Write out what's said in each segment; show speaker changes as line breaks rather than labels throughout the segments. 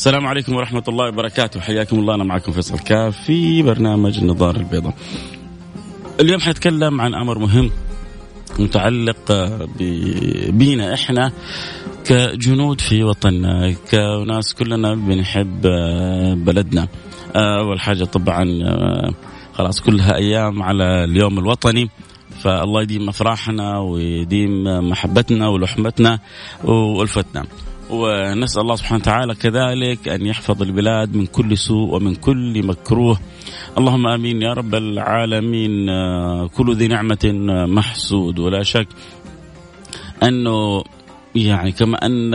السلام عليكم ورحمة الله وبركاته. حياكم الله. أنا معكم فيصل كاف في برنامج النظارة البيضاء اليوم حنتكلم عن أمر مهم متعلق بينا إحنا كجنود في وطننا كناس كلنا بنحب بلدنا. أول حاجة طبعا خلاص كلها أيام على اليوم الوطني. فالله يديم أفراحنا ويديم محبتنا ولحمتنا والفتنا. ونسأل الله سبحانه وتعالى كذلك أن يحفظ البلاد من كل سوء ومن كل مكروه. اللهم آمين يا رب العالمين. كل ذي نعمة محسود. ولا شك أنه يعني كما أن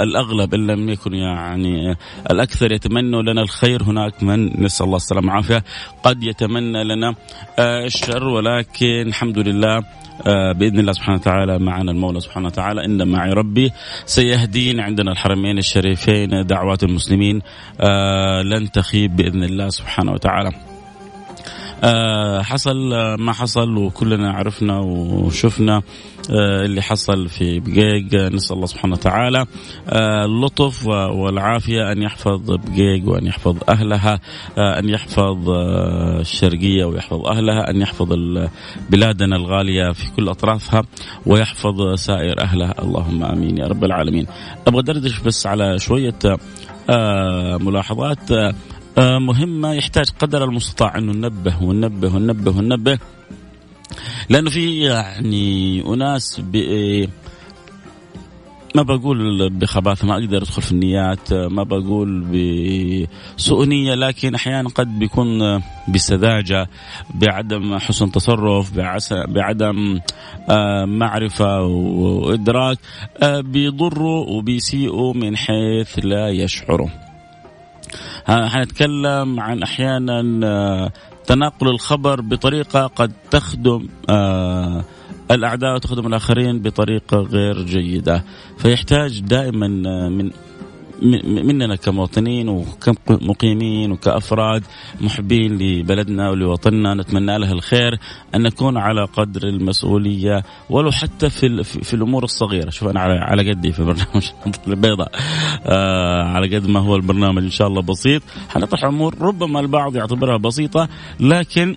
الأغلب إن لم يكن يعني الأكثر يتمنوا لنا الخير هناك من نسأل الله السلامة والعافية قد يتمنى لنا الشر ولكن الحمد لله آه، بإذن الله سبحانه وتعالى معنا المولى سبحانه وتعالى إن معي ربي سيهدين عندنا الحرمين الشريفين دعوات المسلمين آه، لن تخيب بإذن الله سبحانه وتعالى. آه، حصل ما حصل وكلنا عرفنا وشفنا آه، اللي حصل في بقيق. نسأل الله سبحانه وتعالى آه، اللطف والعافية أن يحفظ بقيق وأن يحفظ أهلها أن يحفظ الشرقية ويحفظ أهلها أن يحفظ بلادنا الغالية في كل أطرافها ويحفظ سائر أهلها. اللهم آمين يا رب العالمين. أبغى دردش بس على شوية ملاحظات. آه، مهمة يحتاج قدر المستطاع أنه ننبه وننبه وننبه وننبه. لأنه في يعني أناس ما بقول بخباثة ما أقدر أدخل في النيات ما بقول بسوء نية لكن أحيانا قد بيكون بسذاجة بعدم حسن تصرف بعدم آه، معرفة وإدراك آه، بيضروا وبيسيئوا من حيث لا يشعروا حنتكلم عن أحيانا آه، تناقل الخبر بطريقة قد تخدم آه، الأعداء وتخدم الآخرين بطريقة غير جيدة. فيحتاج دائما آه، من مننا كمواطنين وكمقيمين وكأفراد محبين لبلدنا ولوطننا نتمنى لها الخير أن نكون على قدر المسؤولية ولو حتى في في الأمور الصغيرة. شوف أنا على قدي في برنامج البيضاء. آه على قد ما هو البرنامج إن شاء الله بسيط. حنطرح أمور ربما البعض يعتبرها بسيطة لكن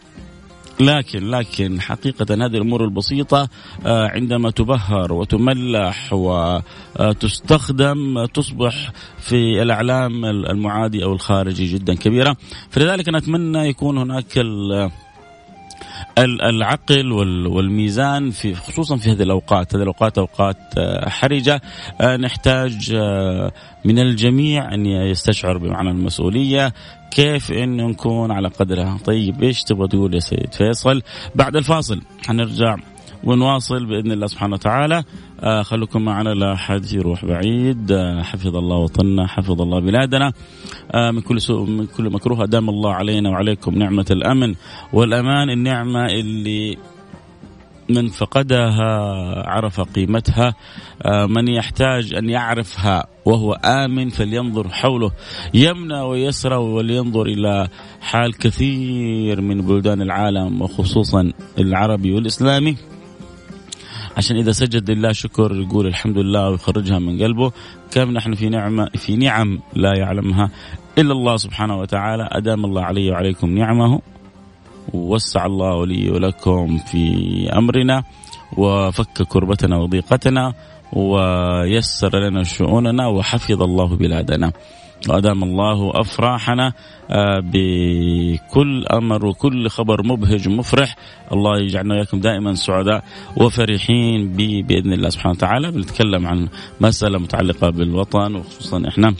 لكن لكن حقيقة هذه الأمور البسيطة آه، عندما تبهر وتملح وتستخدم تصبح في الإعلام المعادي أو الخارجي جدا كبيرة فلذلك أنا أتمنى يكون هناك العقل والميزان في خصوصا في هذه الأوقات، هذه الأوقات أوقات آه، حرجة. آه، نحتاج آه، من الجميع أن يستشعر بمعنى المسؤولية، كيف انه نكون على قدرها، طيب إيش تبغى تقول يا سيد فيصل؟ بعد الفاصل حنرجع ونواصل بإذن الله سبحانه وتعالى. خلوكم معنا لا احد يروح بعيد. آه حفظ الله وطننا حفظ الله بلادنا. آه من كل سوء من كل مكروه أدام الله علينا وعليكم نعمة الأمن والأمان. النعمة اللي من فقدها عرف قيمتها. آه، من يحتاج أن يعرفها وهو آمن فلينظر حوله يمنى ويسرى ولينظر إلى حال كثير من بلدان العالم وخصوصا العربي والإسلامي. عشان إذا سجد لله شكر يقول الحمد لله ويخرجها من قلبه. كم نحن في نعمة في نعم لا يعلمها إلا الله سبحانه وتعالى. أدام الله علي وعليكم نعمه ووسع الله لي ولكم في أمرنا وفك كربتنا وضيقتنا ويسر لنا شؤوننا وحفظ الله بلادنا. وأدام الله أفراحنا آه، بكل أمر وكل خبر مبهج ومفرح الله يجعلنا وإياكم دائما سعداء وفرحين بإذن الله سبحانه وتعالى. بنتكلم عن مسألة متعلقة بالوطن وخصوصا إحنا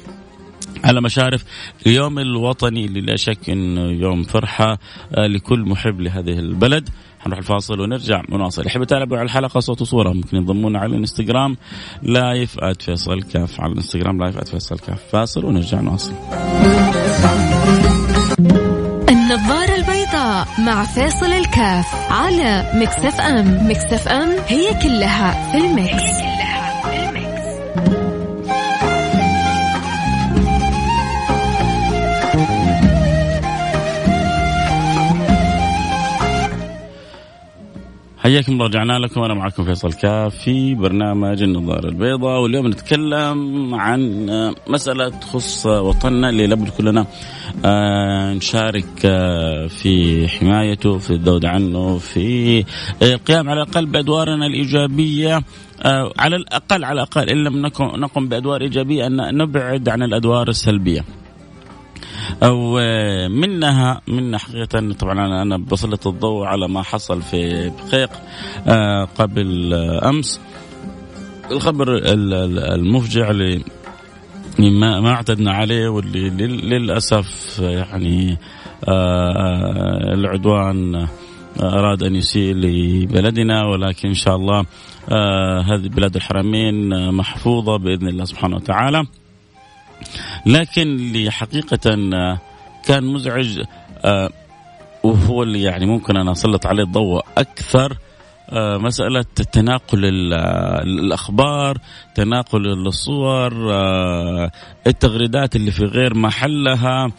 على مشارف اليوم الوطني. اللي لا شك إنه يوم فرحة آه، لكل محب لهذه البلد. حنروح الفاصل ونرجع ونواصل يحب على الحلقة صوت وصورة ممكن ينضمونا على الانستغرام live فيصل كاف. على الانستغرام live فيصل كاف. فاصل ونرجع نواصل
النظارة البيضاء مع فيصل الكاف على Mix FM. Mix FM هي كلها في ال mix.
حياكم الله رجعنا لكم. أنا معكم فيصل كاف في برنامج النظارة البيضاء. واليوم نتكلم عن مسألة تخص وطننا اللي لابد كلنا آه، نشارك آه، في حمايته في الذود عنه في القيام على الأقل بأدوارنا الإيجابية. آه، على الأقل على الأقل إن لم نقم بأدوار إيجابية أن نبعد عن الأدوار السلبية. أو منها من حقيقة طبعا أنا بسلط الضوء على ما حصل في بقيق آه، قبل أمس الخبر المفجع اللي ما ما اعتدنا عليه واللي للأسف يعني آه، العدوان أراد أن يسيء لبلدنا ولكن إن شاء الله آه، هذه بلاد الحرمين محفوظة بإذن الله سبحانه وتعالى. لكن اللي حقيقة آه، كان مزعج آه، وهو اللي يعني ممكن أنا أسلط عليه الضوء أكثر آه، مسألة تناقل الأخبار تناقل الصور التغريدات اللي في غير محلها.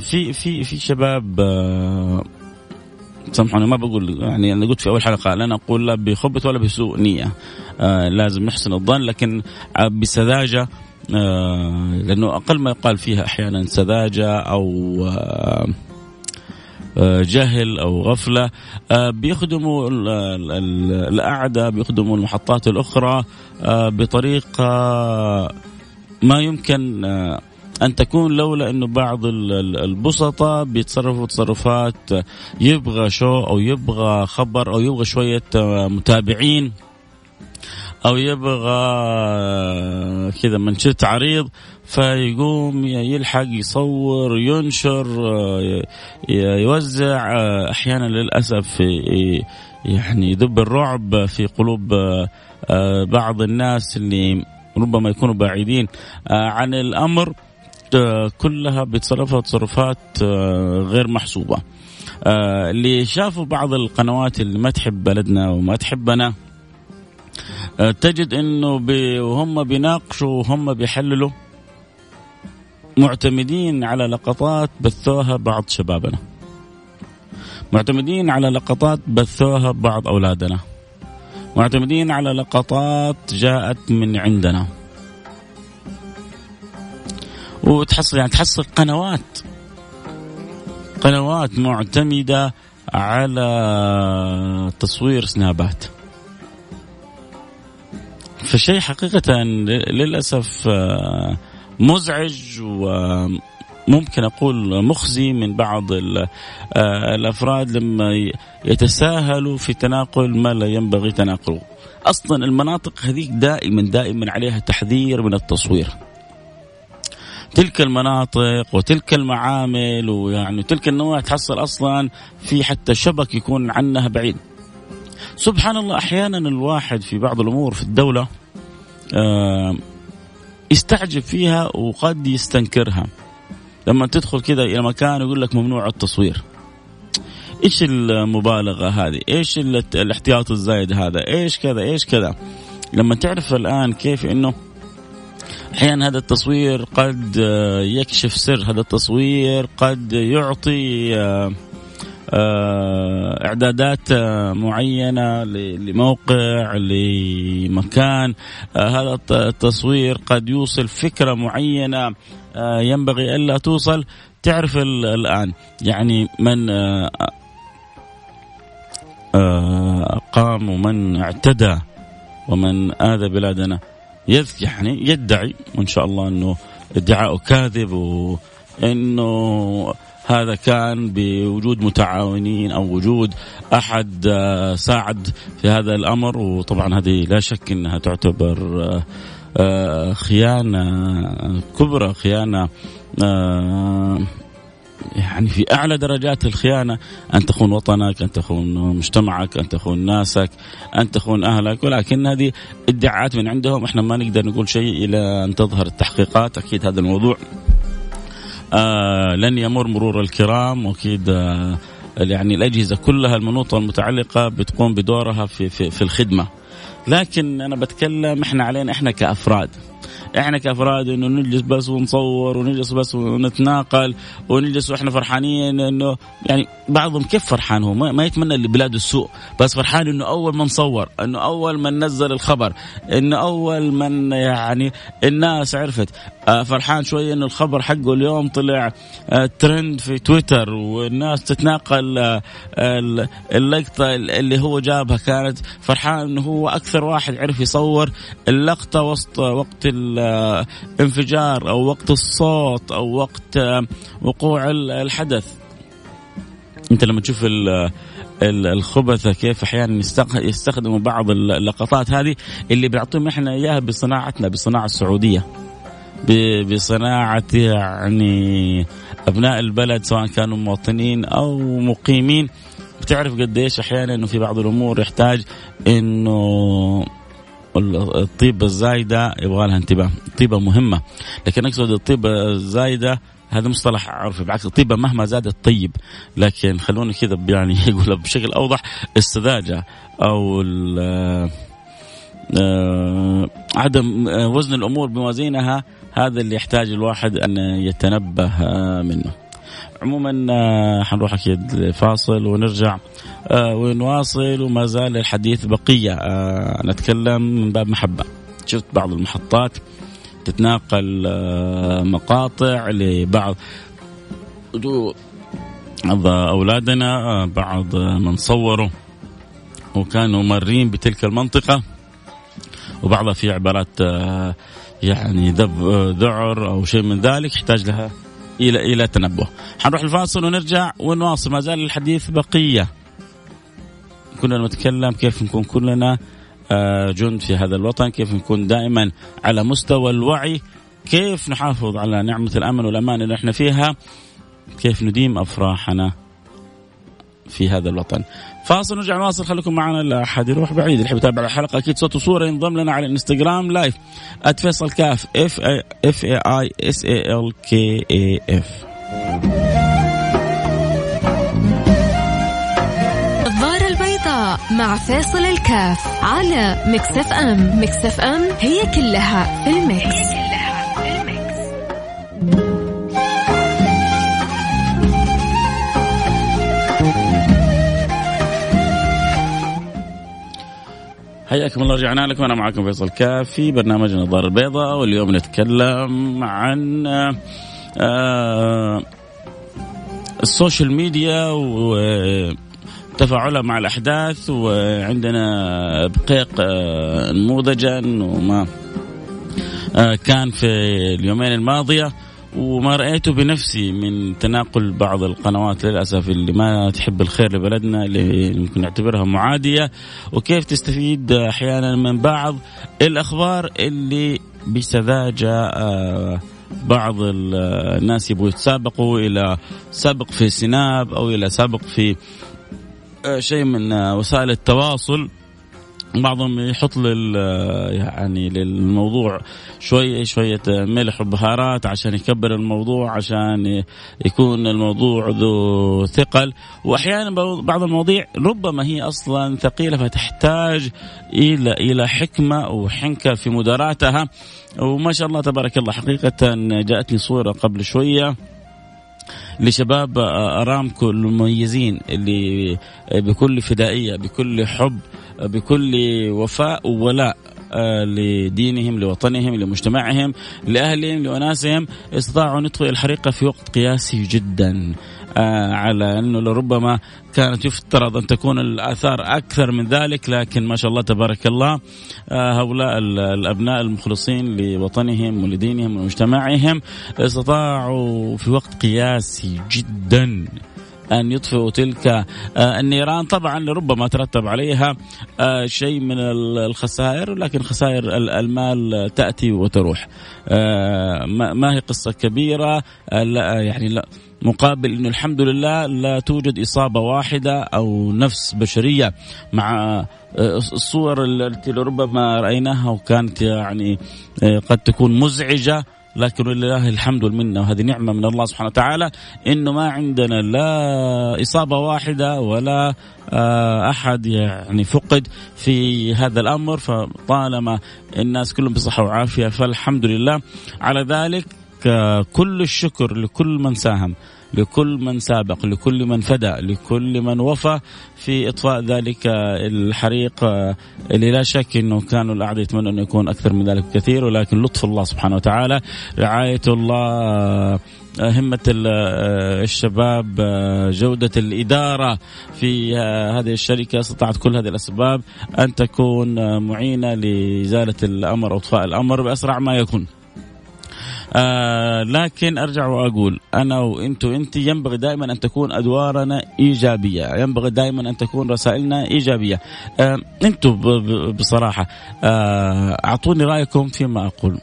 في في في شباب سامحوني ما بقول يعني أنا قلت في أول حلقة لا نقول لا بخبث ولا بسوء نية آه لازم نحسن الظن لكن بسذاجة لأنه أقل ما يقال فيها أحيانا سذاجة أو آه، آه، جهل أو غفلة. بيخدموا الأعداء بيخدموا المحطات الأخرى بطريقة ما يمكن أن تكون لولا أنه بعض البسطاء بيتصرفوا تصرفات يبغى شو أو يبغى خبر أو يبغى شوية متابعين. أو يبغى كذا منشط عريض فيقوم يلحق يصور ينشر يوزع أحيانا للأسف يعني يذب الرعب في قلوب بعض الناس اللي ربما يكونوا بعيدين عن الأمر كلها بيتصرفها تصرفات غير محسوبة. اللي شافوا بعض القنوات اللي ما تحب بلدنا وما تحبنا آه، تجد إنه بي وهم بيناقشوا وهم بيحللوا معتمدين على لقطات بثوها بعض شبابنا. معتمدين على لقطات بثوها بعض أولادنا. معتمدين على لقطات جاءت من عندنا. وتحصل يعني تحصل قنوات. قنوات معتمدة على تصوير سنابات. فشيء حقيقة للأسف آه، مزعج و ممكن أقول مخزي من بعض الأفراد لما يتساهلوا في تناقل ما لا ينبغي تناقله. أصلا المناطق هذيك دائما دائما عليها تحذير من التصوير. تلك المناطق وتلك المعامل ويعني تلك النواة تحصل أصلا في حتى شبك يكون عنها بعيد. سبحان الله أحيانا الواحد في بعض الأمور في الدولة آه يستعجب فيها وقد يستنكرها. لما تدخل كذا إلى مكان يقول لك ممنوع التصوير. إيش المبالغة هذه؟ إيش الاحتياط الزايد هذا؟ إيش كذا؟ إيش كذا؟ لما تعرف الآن كيف إنه أحيانا هذا التصوير قد يكشف سر هذا التصوير قد يعطي آه، آه، إعدادات معينة لموقع لمكان. آه، هذا التصوير قد يوصل فكرة معينة ينبغي ألا توصل. تعرف الآن يعني من قام ومن اعتدى ومن آذى بلادنا يعني يدعي وإن شاء الله إنه ادعاءه كاذب وإنه هذا كان بوجود متعاونين أو وجود أحد آه، ساعد في هذا الأمر. وطبعا هذه لا شك إنها تعتبر آه، آه، خيانة كبرى خيانة يعني في أعلى درجات الخيانة. أن تخون وطنك، أن تخون مجتمعك، أن تخون ناسك، أن تخون أهلك، ولكن هذه ادعاءات من عندهم. إحنا ما نقدر نقول شيء إلى أن تظهر التحقيقات، أكيد هذا الموضوع آه لن يمر مرور الكرام وأكيد آه يعني الأجهزة كلها المنوطة المتعلقه بتقوم بدورها في في, في الخدمة. لكن أنا بتكلم إحنا علينا إحنا كأفراد. إحنا كأفراد إنه نجلس بس ونصور ونجلس بس ونتناقل ونجلس وإحنا فرحانين إنه يعني بعضهم كيف فرحان هو؟ ما يتمنى لبلاده السوء بس فرحان إنه أول من صور إنه أول من نزل الخبر إنه أول من يعني الناس عرفت. آه، فرحان شوية إنه الخبر حقه اليوم طلع آه، ترند في تويتر والناس تتناقل آه، اللقطة اللي هو جابها كانت. فرحان انه هو أكثر واحد عرف يصور اللقطة وسط وقت الانفجار أو وقت الصوت أو وقت وقوع الحدث. أنت لما تشوف الخبثه كيف أحيانا يستخدموا بعض اللقطات هذه اللي بيعطوهم إحنا إياها بصناعتنا بالصناعه السعودية. بصناعة يعني أبناء البلد سواء كانوا مواطنين أو مقيمين. بتعرف قديش أحيانا إنه في بعض الأمور يحتاج إنه الطيبة الزايدة يبغى لها انتباه. الطيبة مهمة. لكن أقصد الطيبة الزايدة هذا مصطلح عرفي. بالعكس الطيبة مهما زادت طيب. لكن خلونا كذا يعني يقول بشكل أوضح السذاجة أو آه، عدم آه، وزن الأمور بموازينها هذا اللي يحتاج الواحد أن يتنبه آه، منه. عموما حنروح أكيد لفاصل ونرجع ونواصل وما زال الحديث بقية. نتكلم من باب محبة. شفت بعض المحطات تتناقل آه، مقاطع لبعض أولادنا آه، بعض من صوروا وكانوا مارين بتلك المنطقة. وبعضها في عبارات آه، يعني ذعر أو شيء من ذلك يحتاج لها إلى إلى تنبه حنروح الفاصل ونرجع ونواصل. ما زال الحديث بقية. كنا نتكلم كيف نكون كلنا آه، جند في هذا الوطن كيف نكون دائما على مستوى الوعي كيف نحافظ على نعمة الأمن والأمان اللي إحنا فيها كيف نديم أفراحنا. في هذا الوطن. فاصل نرجع نواصل. خليكم معنا لا احد يروح بعيد. اللي يتابع الحلقة أكيد صوت وصوره ينضم لنا على الانستغرام لايف @فيصل كاف F F A I S A L K A F
مع فيصل الكاف على Mix FM Mix FM هي كلها في ال mix,
حياكم الله رجعنا لكم. أنا معكم فيصل كاف في برنامج النظاره البيضاء واليوم نتكلم عن آه ال social media و تفاعلها مع الأحداث وعندنا بقيق نموذجا وما آه، كان في اليومين الماضية. وما رأيته بنفسي من تناقل بعض القنوات للأسف اللي ما تحب الخير لبلدنا اللي ممكن نعتبرها معادية. وكيف تستفيد أحيانا من بعض الأخبار اللي بسذاجة آه، بعض الناس يبغوا يتسابقوا إلى سبق في سناب أو إلى سبق في آه، شيء من وسائل التواصل. بعضهم يحط لل يعني للموضوع شوية شوية ملح وبهارات عشان يكبر الموضوع عشان يكون الموضوع ذو ثقل. وأحيانا بعض المواضيع ربما هي أصلا ثقيلة فتحتاج إلى إلى حكمة وحنكة في مداراتها. وما شاء الله تبارك الله حقيقة جاءتني صورة قبل شوية لشباب أرامكو المميزين اللي بكل فدائية بكل حب بكل وفاء وولاء آه، لدينهم لوطنهم لمجتمعهم لأهلهم لأناسهم. استطاعوا أن يطفئوا الحريقة في وقت قياسي جدا آه، على أنه لربما كانت يفترض أن تكون الآثار أكثر من ذلك لكن ما شاء الله تبارك الله آه، هؤلاء الأبناء المخلصين لوطنهم ولدينهم ولمجتمعهم استطاعوا في وقت قياسي جدا. أن يطفئوا تلك آه، النيران. طبعا ربما ترتب عليها آه، شيء من الخسائر لكن خسائر المال تأتي وتروح. آه، ما هي قصة كبيرة؟ لا يعني لا. مقابل انه الحمد لله لا توجد إصابة واحدة أو نفس بشرية مع الصور التي ربما رأيناها وكانت يعني قد تكون مزعجة. لكن ولله الحمد والمنة وهذه نعمة من الله سبحانه وتعالى إنه ما عندنا لا إصابة واحدة ولا آه، أحد يعني فقد في هذا الأمر. فطالما الناس كلهم بصحة وعافية فالحمد لله. على ذلك كل الشكر لكل من ساهم. لكل من سابق لكل من فدى لكل من وفى في إطفاء ذلك الحريق اللي لا شك إنه كانوا الأعداء يتمنوا انه يكون أكثر من ذلك كثير ولكن لطف الله سبحانه وتعالى رعاية الله همة الشباب جودة الإدارة في هذه الشركة استطاعت كل هذه الأسباب أن تكون معينة لإزالة الأمر أو إطفاء الأمر بأسرع ما يكون. آه لكن أرجع وأقول أنا وانت وانت ينبغي دائما أن تكون أدوارنا إيجابية، ينبغي دائما أن تكون رسائلنا إيجابية. آه أنتم بصراحة آه أعطوني رأيكم فيما أقول.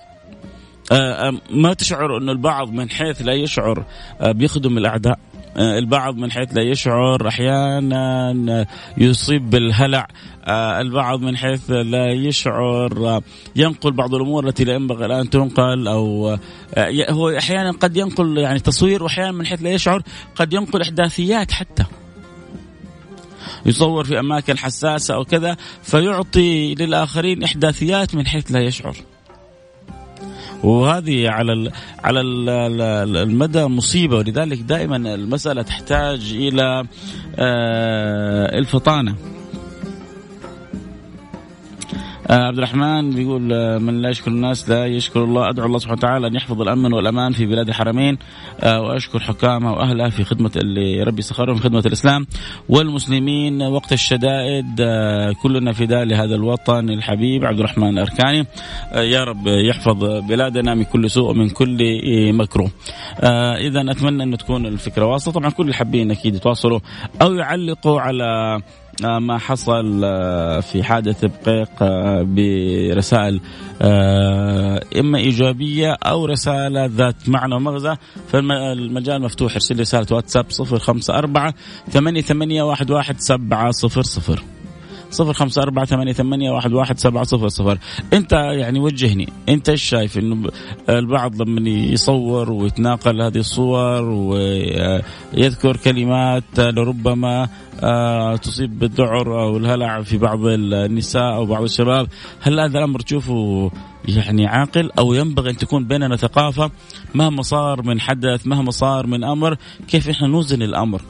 آه, آه، ما تشعر انه البعض من حيث لا يشعر آه بيخدم الأعداء البعض من حيث لا يشعر أحيانا يصيب بالهلع آه، البعض من حيث لا يشعر. آه، ينقل بعض الأمور التي لا ينبغي الآن تنقل أو هو أحيانا قد ينقل يعني تصوير وأحيانا من حيث لا يشعر قد ينقل إحداثيات حتى. يصور في أماكن حساسة أو كذا فيعطي للآخرين إحداثيات من حيث لا يشعر. وهذه على على المدى مصيبة. ولذلك دائما المسألة تحتاج إلى آه، الفطانة. عبد الرحمن بيقول آه من لا يشكر الناس لا يشكر الله. أدعو الله سبحانه وتعالى أن يحفظ الأمن والأمان في بلاد الحرمين. آه وأشكر حكامها واهلها في خدمة اللي ربي سخرهم في خدمة الإسلام والمسلمين وقت الشدائد. آه كلنا فداء لهذا الوطن الحبيب عبد الرحمن الأركاني. آه يا رب يحفظ بلادنا من كل سوء ومن كل مكروه. آه إذا أتمنى انه تكون الفكرة واصله طبعا كل اللي حابين أكيد يتواصلوا أو يعلقوا على آه، ما حصل آه، في حادث بقيق آه، برسائل إما إيجابية أو رسالة ذات معنى ومغزى. فالمجال مفتوح ارسل رسالة واتساب 054 88 11700 صفر خمسة أربعة ثمانية, ثمانية واحد, واحد سبعة صفر صفر. أنت يعني وجهني أنت إيش شايف إنه البعض لما يصور ويتناقل هذه الصور ويذكر كلمات لربما آه، تصيب بالذعر أو الهلع في بعض النساء أو بعض الشباب هل هذا الأمر تشوفه يعني عاقل أو ينبغي أن تكون بيننا ثقافة مهما صار من حدث مهما صار من أمر كيف إحنا نوزن الأمر؟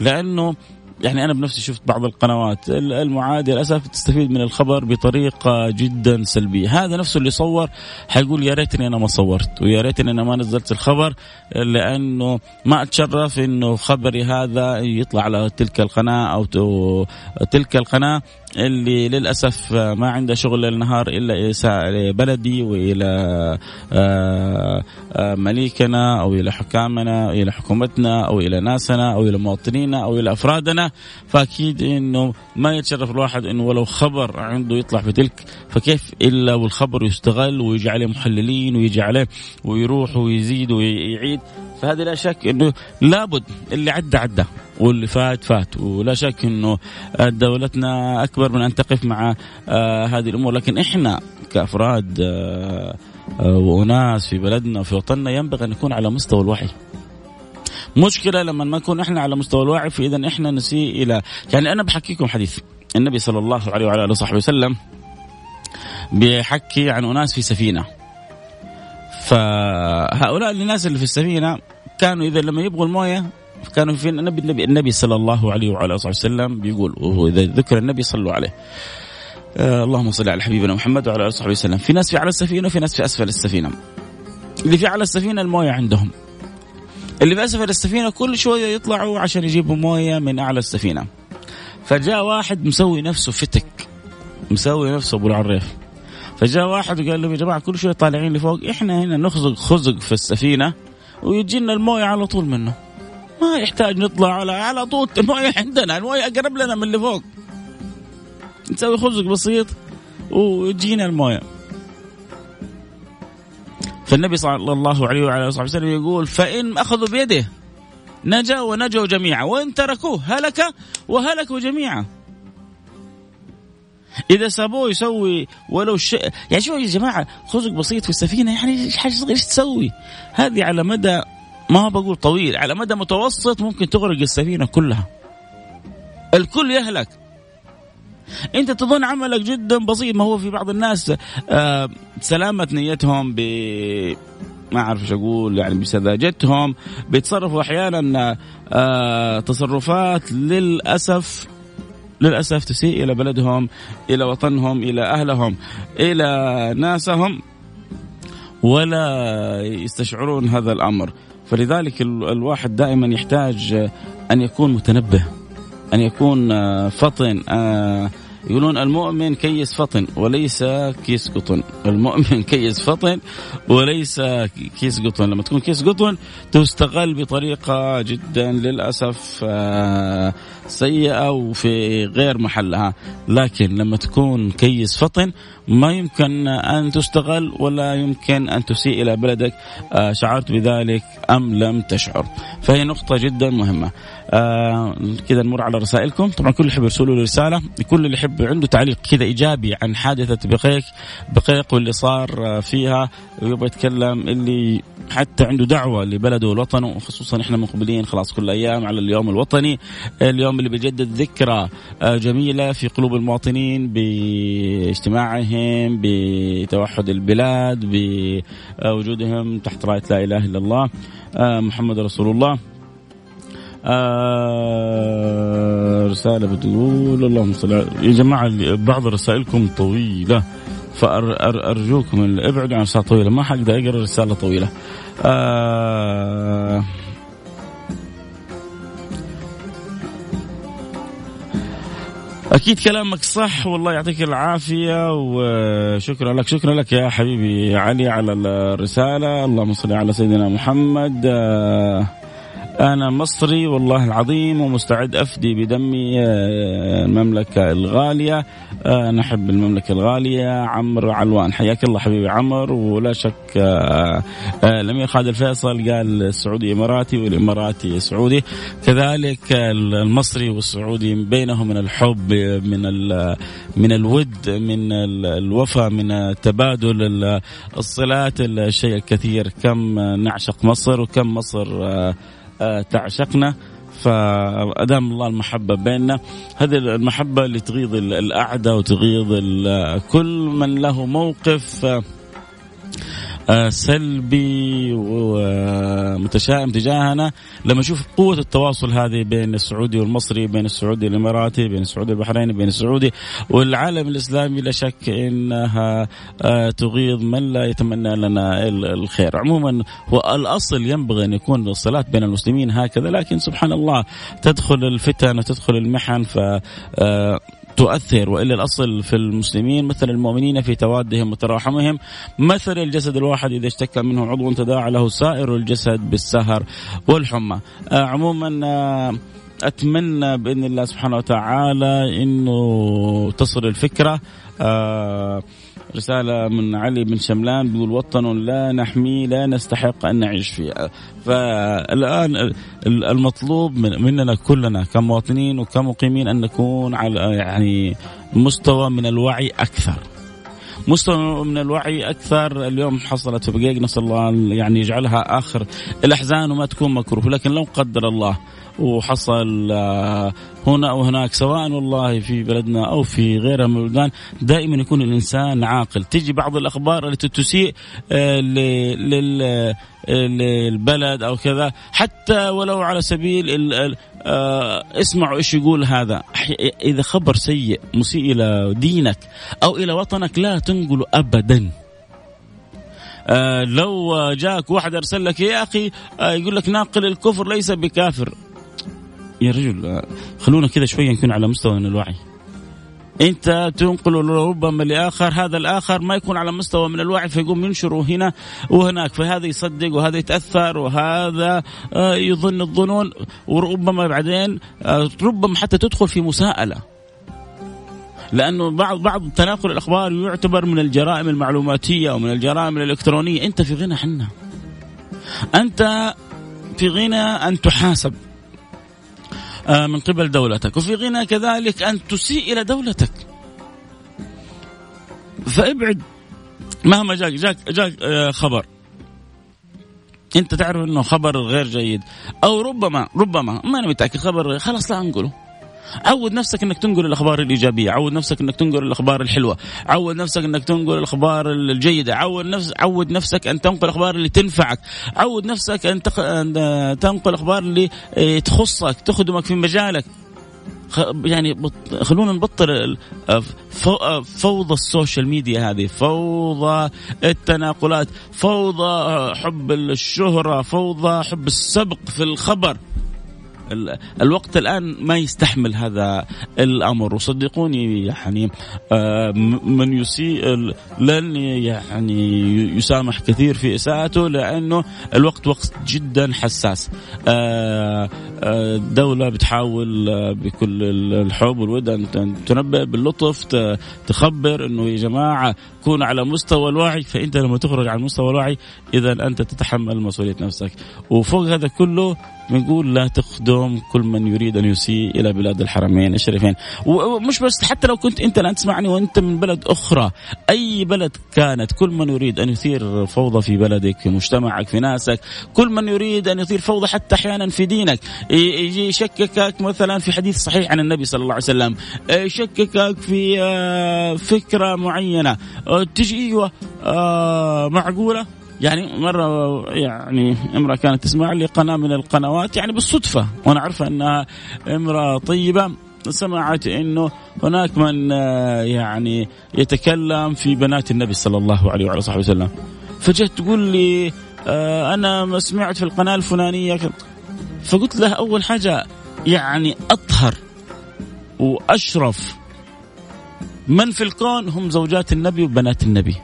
لأنه يعني أنا بنفسي شفت بعض القنوات. المعاديه للأسف تستفيد من الخبر بطريقة جدا سلبية، هذا نفسه اللي صور حيقول يا ريتني أنا ما صورت ويا ريتني أنا ما نزلت الخبر لأنه ما أتشرف إنه خبري هذا يطلع على تلك القناة أو تلك القناة. اللي للأسف ما عنده شغل النهار إلا اساءه بلدي وإلى آه، آه، مليكنا أو إلى حكامنا أو إلى حكومتنا أو إلى ناسنا أو إلى مواطنينا أو إلى أفرادنا. فأكيد إنه ما يتشرف الواحد إنه ولو خبر عنده يطلع في تلك فكيف إلا والخبر يستغل ويجي عليه محللين ويجي عليه ويروح ويزيد ويعيد. فهذه لا شك إنه لابد اللي عدى عدى. واللي فات فات. ولا شك إنه دولتنا أكبر من أن تقف مع آه هذه الأمور. لكن إحنا كأفراد آه آه واناس في بلدنا وفي وطننا ينبغي أن نكون على مستوى الوعي. مشكلة لما ما نكون إحنا على مستوى الوعي فإذا إحنا نسيء إلى يعني أنا بحكيكم حديث. النبي صلى الله عليه وعلى آله وصحبه وسلم بيحكي عن أناس في سفينة. فهؤلاء الناس اللي في السفينة كانوا إذا لما يبغوا الموية كانوا في النبي النبي, النبي صلى الله عليه وعلى آله وسلم بيقول إذا ذكر النبي صلوا عليه. آه اللهم صل على حبيبنا محمد وعلى آله وصحبه وسلم. في ناس في على السفينة وفي ناس في أسفل السفينة. اللي في على السفينة الموية عندهم. اللي في أسفل السفينة كل شوية يطلعوا عشان يجيبوا موية من أعلى السفينة. فجاء واحد مسوي نفسه فتك. مسوي نفسه أبو العريف. فجاء واحد وقال لهم يا جماعة كل شوية طالعين لفوق إحنا هنا نخزق خزق في السفينة ويجي لنا الموية على طول منه. ما يحتاج نطلع على على طول. المويه عندنا المويه اقرب لنا من اللي فوق. نسوي خزق بسيط ويجينا المويه فالنبي صلى الله عليه وعلى آله وسلم يقول فإن أخذوا بيده نجا ونجوا جميعا وإن تركوه هلك وهلكوا جميعا. إذا سابوه يسوي ولو شيء. يعني شوف يا جماعة خزق بسيط في السفينة يعني حاجة صغيرة إيش تسوي؟ هذه على مدى ما بقول طويل على مدى متوسط ممكن تغرق السفينة كلها. الكل يهلك. أنت تظن عملك جدا بسيط ما هو في بعض الناس آه سلامة نيتهم ب ما أعرف إيش أقول يعني بسذاجتهم. بيتصرفوا أحيانا آه تصرفات للأسف للأسف تسيء إلى بلدهم إلى وطنهم إلى أهلهم إلى ناسهم ولا يستشعرون هذا الأمر. فلذلك الواحد دائما يحتاج أن يكون متنبه أن يكون فطن يقولون المؤمن كيس فطن وليس كيس قطن. المؤمن كيس فطن وليس كيس قطن. لما تكون كيس قطن تستغل بطريقة جدا للأسف سيئة وفي غير محلها. لكن لما تكون كيس فطن ما يمكن أن تستغل ولا يمكن أن تسيء إلى بلدك شعرت بذلك أم لم تشعر. فهي نقطة جدا مهمة. آه كذا نمر على رسائلكم. طبعا كل اللي يحب يرسلوا لي رسالة كل اللي يحب عنده تعليق كذا إيجابي عن حادثة بقيق بقيق واللي صار فيها ويبغى يتكلم اللي حتى عنده دعوة لبلده ووطنه وخصوصا إحنا مقبلين خلاص كل أيام على اليوم الوطني. اليوم اللي بيجدد ذكرى جميلة في قلوب المواطنين باجتماعهم بتوحد البلاد بوجودهم تحت راية لا إله إلا الله محمد رسول الله. آه رسالة بتقول اللهم صل يا جماعة بعض رسائلكم طويلة فأرجوكم ابعدوا عن رسالة طويلة ما حقدر أقرأ رسالة طويلة. آه أكيد كلامك صح والله يعطيك العافية وشكرا لك شكرا لك يا حبيبي علي على الرسالة اللهم صل على سيدنا محمد. آه أنا مصري والله العظيم ومستعد أفدي بدمي المملكة الغالية. نحب المملكة الغالية عمرو علوان. حياك الله حبيبي عمر ولا شك الأمير خالد الفيصل قال السعودي إماراتي والإماراتي سعودي. كذلك المصري والسعودي بينهم من الحب من من الود من الوفاء من تبادل الصلات. الشيء الكثير كم نعشق مصر وكم مصر تعشقنا. فأدام الله المحبة بيننا هذه المحبة اللي تغيظ الأعداء وتغيظ كل من له موقف سلبي ومتشائم تجاهنا. لما أشوف قوة التواصل هذه بين السعودي والمصري بين السعودي والإماراتي بين السعودي والبحريني بين السعودي والعالم الإسلامي لا شك إنها تغيظ من لا يتمنى لنا الخير. عموما هو الاصل ينبغي أن يكون الصلاة بين المسلمين هكذا لكن سبحان الله تدخل الفتن وتدخل المحن ف تؤثر والا الأصل في المسلمين مثل المؤمنين في توادهم وتراحمهم. مثل الجسد الواحد إذا اشتكى منه عضو تداعى له سائر الجسد بالسهر والحمى. آه عموما آه أتمنى بإذن الله سبحانه وتعالى إنه تصل الفكرة. آه رسالة من علي بن شملان بيقول وطن لا نحميه لا نستحق أن نعيش فيه. فالآن المطلوب مننا كلنا كمواطنين وكمقيمين أن نكون على يعني مستوى من الوعي أكثر. مستوى من الوعي أكثر. اليوم حصلت في بقيق نسأل الله يعني يجعلها آخر. الأحزان وما تكون مكروه لكن لو قدر الله وحصل آه، هنا وهناك سواء والله في بلدنا أو في غيرها من البلدان دائما يكون الإنسان عاقل. تجي بعض الأخبار التي تسيء آه، للبلد أو كذا حتى ولو على سبيل آه، اسمعوا إيش يقول هذا. إذا خبر سيء مسيء إلى دينك أو إلى وطنك لا تنقله ابدا. آه لو جاك واحد أرسل لك يا أخي آه يقول لك ناقل الكفر ليس بكافر. يا رجل خلونا كذا شوية نكون على مستوى من الوعي. أنت تنقل ربما لاخر هذا الآخر ما يكون على مستوى من الوعي فيقوم ينشره هنا وهناك فهذا يصدق وهذا يتأثر وهذا آه، يظن الظنون وربما بعدين آه، ربما حتى تدخل في مساءلة. لأنه بعض بعض تناقل الأخبار يعتبر من الجرائم المعلوماتية أو من الجرائم الإلكترونية. أنت في غنى حنا أنت في غنى أن تحاسب. من قبل دولتك. وفي غنى كذلك أن تسيء إلى دولتك. فابعد مهما جاك جاك جاك آه، خبر. أنت تعرف إنه خبر غير جيد. أو ربما ربما ما أنا متاكد خبر خلاص لا انقله عود نفسك إنك تنقل الأخبار الإيجابية، عود نفسك إنك تنقل الأخبار الحلوة، عود نفسك إنك تنقل الأخبار الجيدة، عود نفس عود نفسك أن تنقل الأخبار اللي تنفعك، عود نفسك أن, تق... تنقل الأخبار اللي آه، تخصك، تخدمك في مجالك. يعني خلونا نبطل فوضى السوشيال ميديا هذه فوضى التناقلات فوضى حب الشهرة فوضى حب السبق في الخبر الوقت الآن ما يستحمل هذا الأمر. وصدقوني يعني آه، من يسيء لن يعني يسامح كثير في إساءته لأنه الوقت وقت جدا حساس. الدولة آه، آه، بتحاول بكل الحب والود أن تنبه باللطف تخبر إنه يا جماعة كون على مستوى الوعي فأنت لما تخرج عن مستوى الوعي إذا أنت تتحمل مسؤولية نفسك. وفوق هذا كله بنقول لا تخدم كل من يريد أن يسيء إلى بلاد الحرمين الشريفين. ومش بس حتى لو كنت أنت الآن تسمعني وأنت من بلد أخرى أي بلد كانت كل من يريد أن يثير فوضى في بلدك في مجتمعك في ناسك كل من يريد أن يثير فوضى حتى أحيانا في دينك. يجي يشككك مثلا في حديث صحيح عن النبي صلى الله عليه وسلم. يشككك في آه، فكرة معينة. تجي آه، معقولة. يعني مرة يعني امرأة كانت تسمع لي قناة من القنوات يعني بالصدفة وأنا عارفة أنها امرأة طيبة سمعت إنه هناك من آه، يعني يتكلم في بنات النبي صلى الله عليه وعلى صحبه وسلم. فجت تقول لي آه، أنا ما سمعت في القناة الفلانية فقلت لها أول حاجة يعني أطهر وأشرف من في الكون هم زوجات النبي وبنات النبي.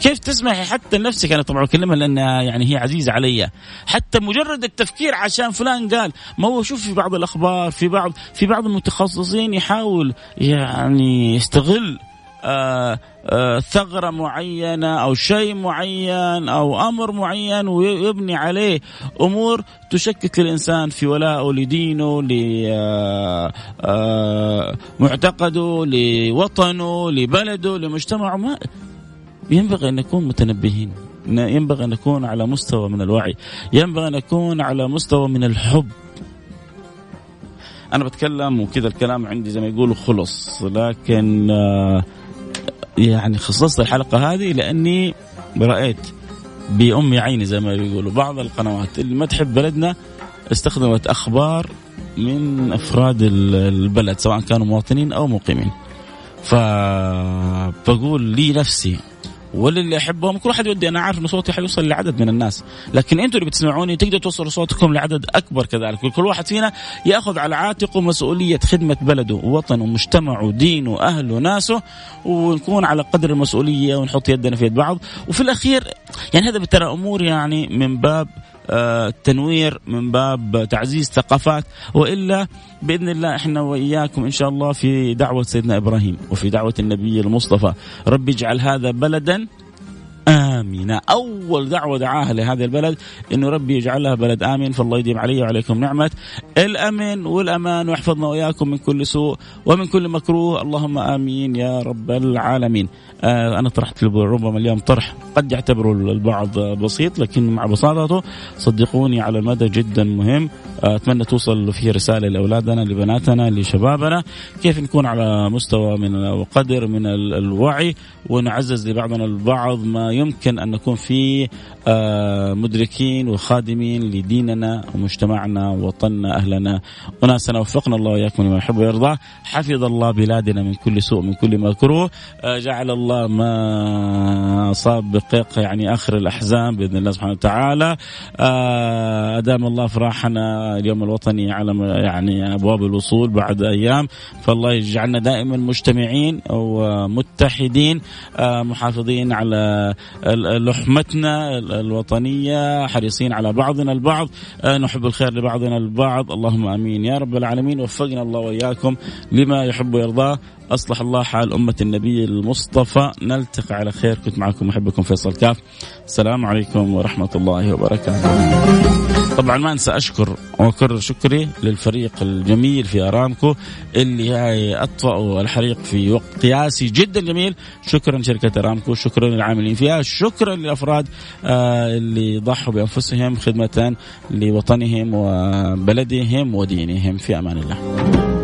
كيف تسمحي حتى لنفسك أنا طبعا أكلمها لأنها يعني هي عزيزة علي. حتى مجرد التفكير عشان فلان قال ما هو شوف في بعض الأخبار في بعض في بعض المتخصصين يحاول يعني يستغل آه آه ثغرة معينة أو شيء معين أو أمر معين ويبني عليه أمور تشكك الإنسان في ولاءه لدينه لمعتقده آه، لوطنه لبلده لمجتمعه. ما ينبغي أن نكون متنبهين. ينبغي أن نكون على مستوى من الوعي. ينبغي أن نكون على مستوى من الحب. أنا بتكلم وكذا الكلام عندي زي ما يقولوا خلص لكن آه، يعني خصصت الحلقة هذه لأني رأيت بأم عيني زي ما يقولوا بعض القنوات. اللي ما تحب بلدنا استخدمت أخبار من أفراد البلد سواء كانوا مواطنين أو مقيمين. فبقول لي نفسي وللي احبهم كل واحد ودي أنا عارف ان صوتي حيوصل لعدد من الناس لكن أنتم اللي بتسمعوني تقدروا توصلوا صوتكم لعدد أكبر كذلك. كل واحد فينا يأخذ على عاتقه مسؤولية خدمة بلده ووطنه ومجتمعه ودينه واهله وناسه ونكون على قدر المسؤولية ونحط يدنا في يد بعض. وفي الأخير يعني هذا ترى أمور يعني من باب التنوير آه، من باب تعزيز ثقافات وإلا بإذن الله إحنا وإياكم إن شاء الله في دعوة سيدنا إبراهيم وفي دعوة النبي المصطفى. رب اجعل هذا بلدا آمنة أول دعوة دعاها لهذا البلد أنه ربي يجعلها بلد آمن فالله يديم علي وعليكم نعمة. الأمن والأمان ويحفظنا وإياكم من كل سوء ومن كل مكروه. اللهم آمين يا رب العالمين. آه أنا طرحت ربما اليوم طرح. قد يعتبره البعض بسيط لكن مع بساطته صدقوني على المدى جدا مهم. آه أتمنى توصل فيه رسالة لأولادنا لبناتنا لشبابنا. كيف نكون على مستوى من وقدر من الوعي ونعزز لبعضنا البعض ما يمكن أن نكون في آه، مدركين وخادمين لديننا ومجتمعنا ووطننا أهلنا. وناسنا وفقنا الله وإياكم لما يحب ويرضى. حفظ الله بلادنا من كل سوء من كل مكروه آه، جعل الله ما صاب بقيق يعني آخر الأحزان بإذن الله سبحانه وتعالى. آه، أدام الله افراحنا اليوم الوطني على يعني أبواب الوصول بعد أيام. فالله يجعلنا دائما مجتمعين ومتحدين محافظين على لحمتنا الوطنية حريصين على بعضنا البعض آه، نحب الخير لبعضنا البعض. اللهم آمين. يا رب العالمين وفقنا الله وإياكم لما يحب ويرضاه أصلح الله حال أمة النبي المصطفى. نلتقي على خير. كنت معكم محبكم فيصل كاف. السلام عليكم ورحمة الله وبركاته. طبعا ما أنسى أشكر وأكرر شكري للفريق الجميل في أرامكو اللي اطفأوا الحريق في وقت قياسي جدا جميل. شكرا شركة أرامكو شكرا للعاملين فيها شكرا للأفراد آه، اللي ضحوا بأنفسهم خدمة لوطنهم وبلدهم ودينهم في أمان الله.